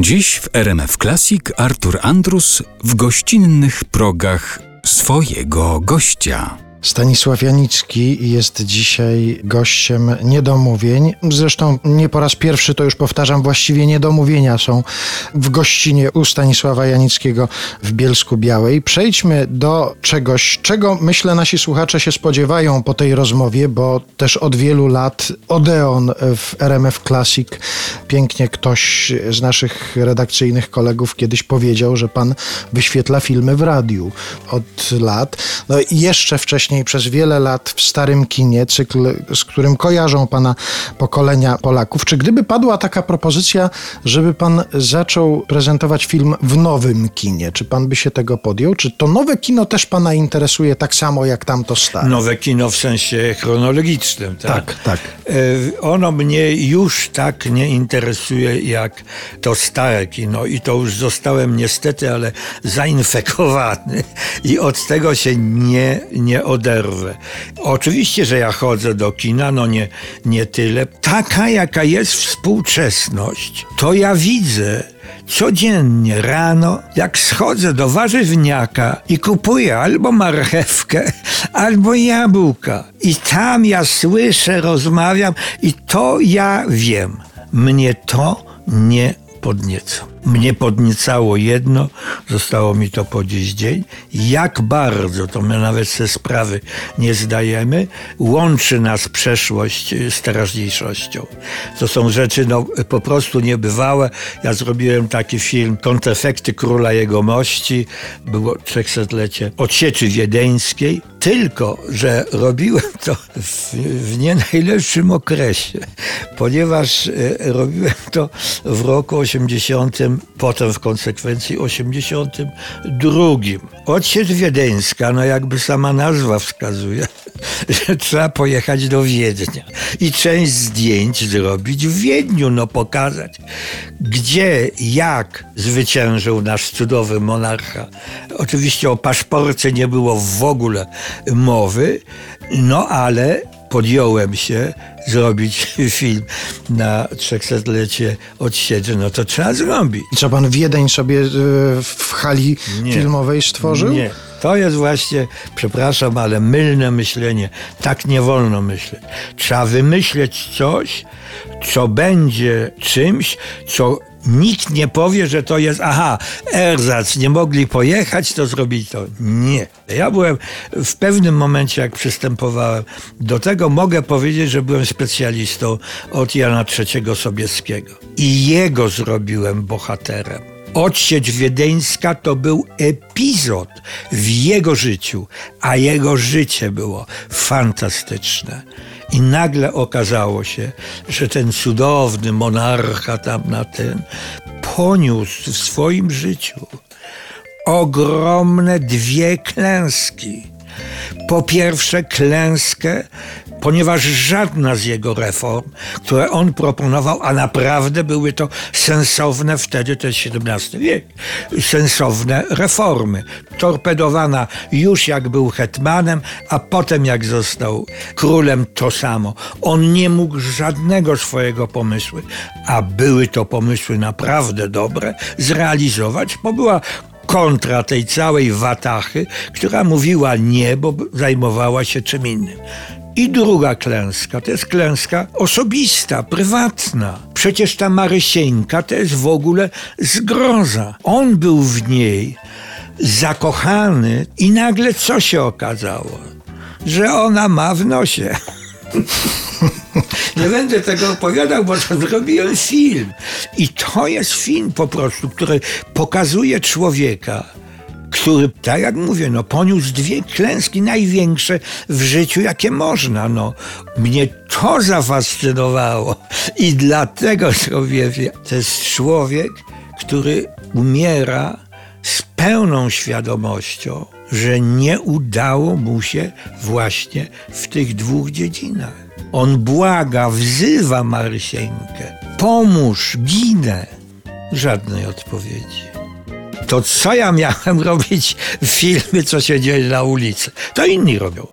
Dziś w RMF Classic Artur Andrus w gościnnych progach swojego gościa. Stanisław Janicki jest dzisiaj gościem niedomówień. Zresztą nie po raz pierwszy to już powtarzam, właściwie niedomówienia są w gościnie u Stanisława Janickiego w Bielsku Białej. Przejdźmy do czegoś, czego myślę nasi słuchacze się spodziewają po tej rozmowie, bo też od wielu lat Odeon w RMF Classic pięknie ktoś z naszych redakcyjnych kolegów kiedyś powiedział, że pan wyświetla filmy w radiu od lat. No i jeszcze wcześniej wcześniej przez wiele lat w starym kinie, cykl, z którym kojarzą pana pokolenia Polaków. Czy gdyby padła taka propozycja, żeby pan zaczął prezentować film w nowym kinie, czy pan by się tego podjął? Czy to nowe kino też pana interesuje tak samo jak tamto stare? Nowe kino w sensie chronologicznym, tak? Tak, tak. E, ono mnie już tak nie interesuje jak to stare kino i to już zostałem niestety, ale zainfekowany i od tego się nie, nie od oderwę. Oczywiście, że ja chodzę do kina, no nie, nie tyle. Taka, jaka jest współczesność, to ja widzę codziennie rano, jak schodzę do warzywniaka i kupuję albo marchewkę, albo jabłka. I tam ja słyszę, rozmawiam i to ja wiem. Mnie to nie podnieca. Mnie podniecało jedno, zostało mi to po dziś dzień, jak bardzo, to my nawet ze sprawy nie zdajemy, łączy nas przeszłość z teraźniejszością. To są rzeczy no, po prostu niebywałe. Ja zrobiłem taki film Kontrefekty Króla Jegomości, było 300-lecie odsieczy wiedeńskiej, tylko, że robiłem to w, w nie najlepszym okresie, ponieważ e, robiłem to w roku 80 potem w konsekwencji 82. Odsiecz wiedeńska, no jakby sama nazwa wskazuje, że trzeba pojechać do Wiednia i część zdjęć zrobić w Wiedniu, no pokazać, gdzie, jak zwyciężył nasz cudowy monarcha. Oczywiście o paszporcie nie było w ogóle mowy, no ale podjąłem się zrobić film na 300-lecie odsiedzie, no to trzeba zrobić. I co pan Wiedeń sobie e, w hali nie, filmowej stworzył? Nie. To jest właśnie, przepraszam, ale mylne myślenie. Tak nie wolno myśleć. Trzeba wymyśleć coś, co będzie czymś, co nikt nie powie, że to jest, aha, erzac, nie mogli pojechać, to zrobić to. Nie. Ja byłem w pewnym momencie, jak przystępowałem do tego, mogę powiedzieć, że byłem specjalistą od Jana III Sobieskiego. I jego zrobiłem bohaterem. Odsiecz wiedeńska to był epizod w jego życiu, a jego życie było fantastyczne. I nagle okazało się, że ten cudowny monarcha tam na tym poniósł w swoim życiu ogromne dwie klęski. Po pierwsze, klęskę ponieważ żadna z jego reform, które on proponował, a naprawdę były to sensowne wtedy, to jest XVII wiek, sensowne reformy. Torpedowana już jak był hetmanem, a potem jak został królem, to samo. On nie mógł żadnego swojego pomysłu, a były to pomysły naprawdę dobre, zrealizować, bo była kontra tej całej watachy, która mówiła nie, bo zajmowała się czym innym. I druga klęska, to jest klęska osobista, prywatna. Przecież ta Marysieńka to jest w ogóle zgroza. On był w niej zakochany i nagle co się okazało? Że ona ma w nosie. Nie będę tego opowiadał, bo to zrobiłem film. I to jest film po prostu, który pokazuje człowieka, który, tak jak mówię, no, poniósł dwie klęski największe w życiu, jakie można. No. Mnie to zafascynowało i dlatego sobie to jest człowiek, który umiera z pełną świadomością, że nie udało mu się właśnie w tych dwóch dziedzinach. On błaga, wzywa Marysieńkę. Pomóż, ginę. Żadnej odpowiedzi to co ja miałem robić w filmie, co się dzieje na ulicy? To inni robią.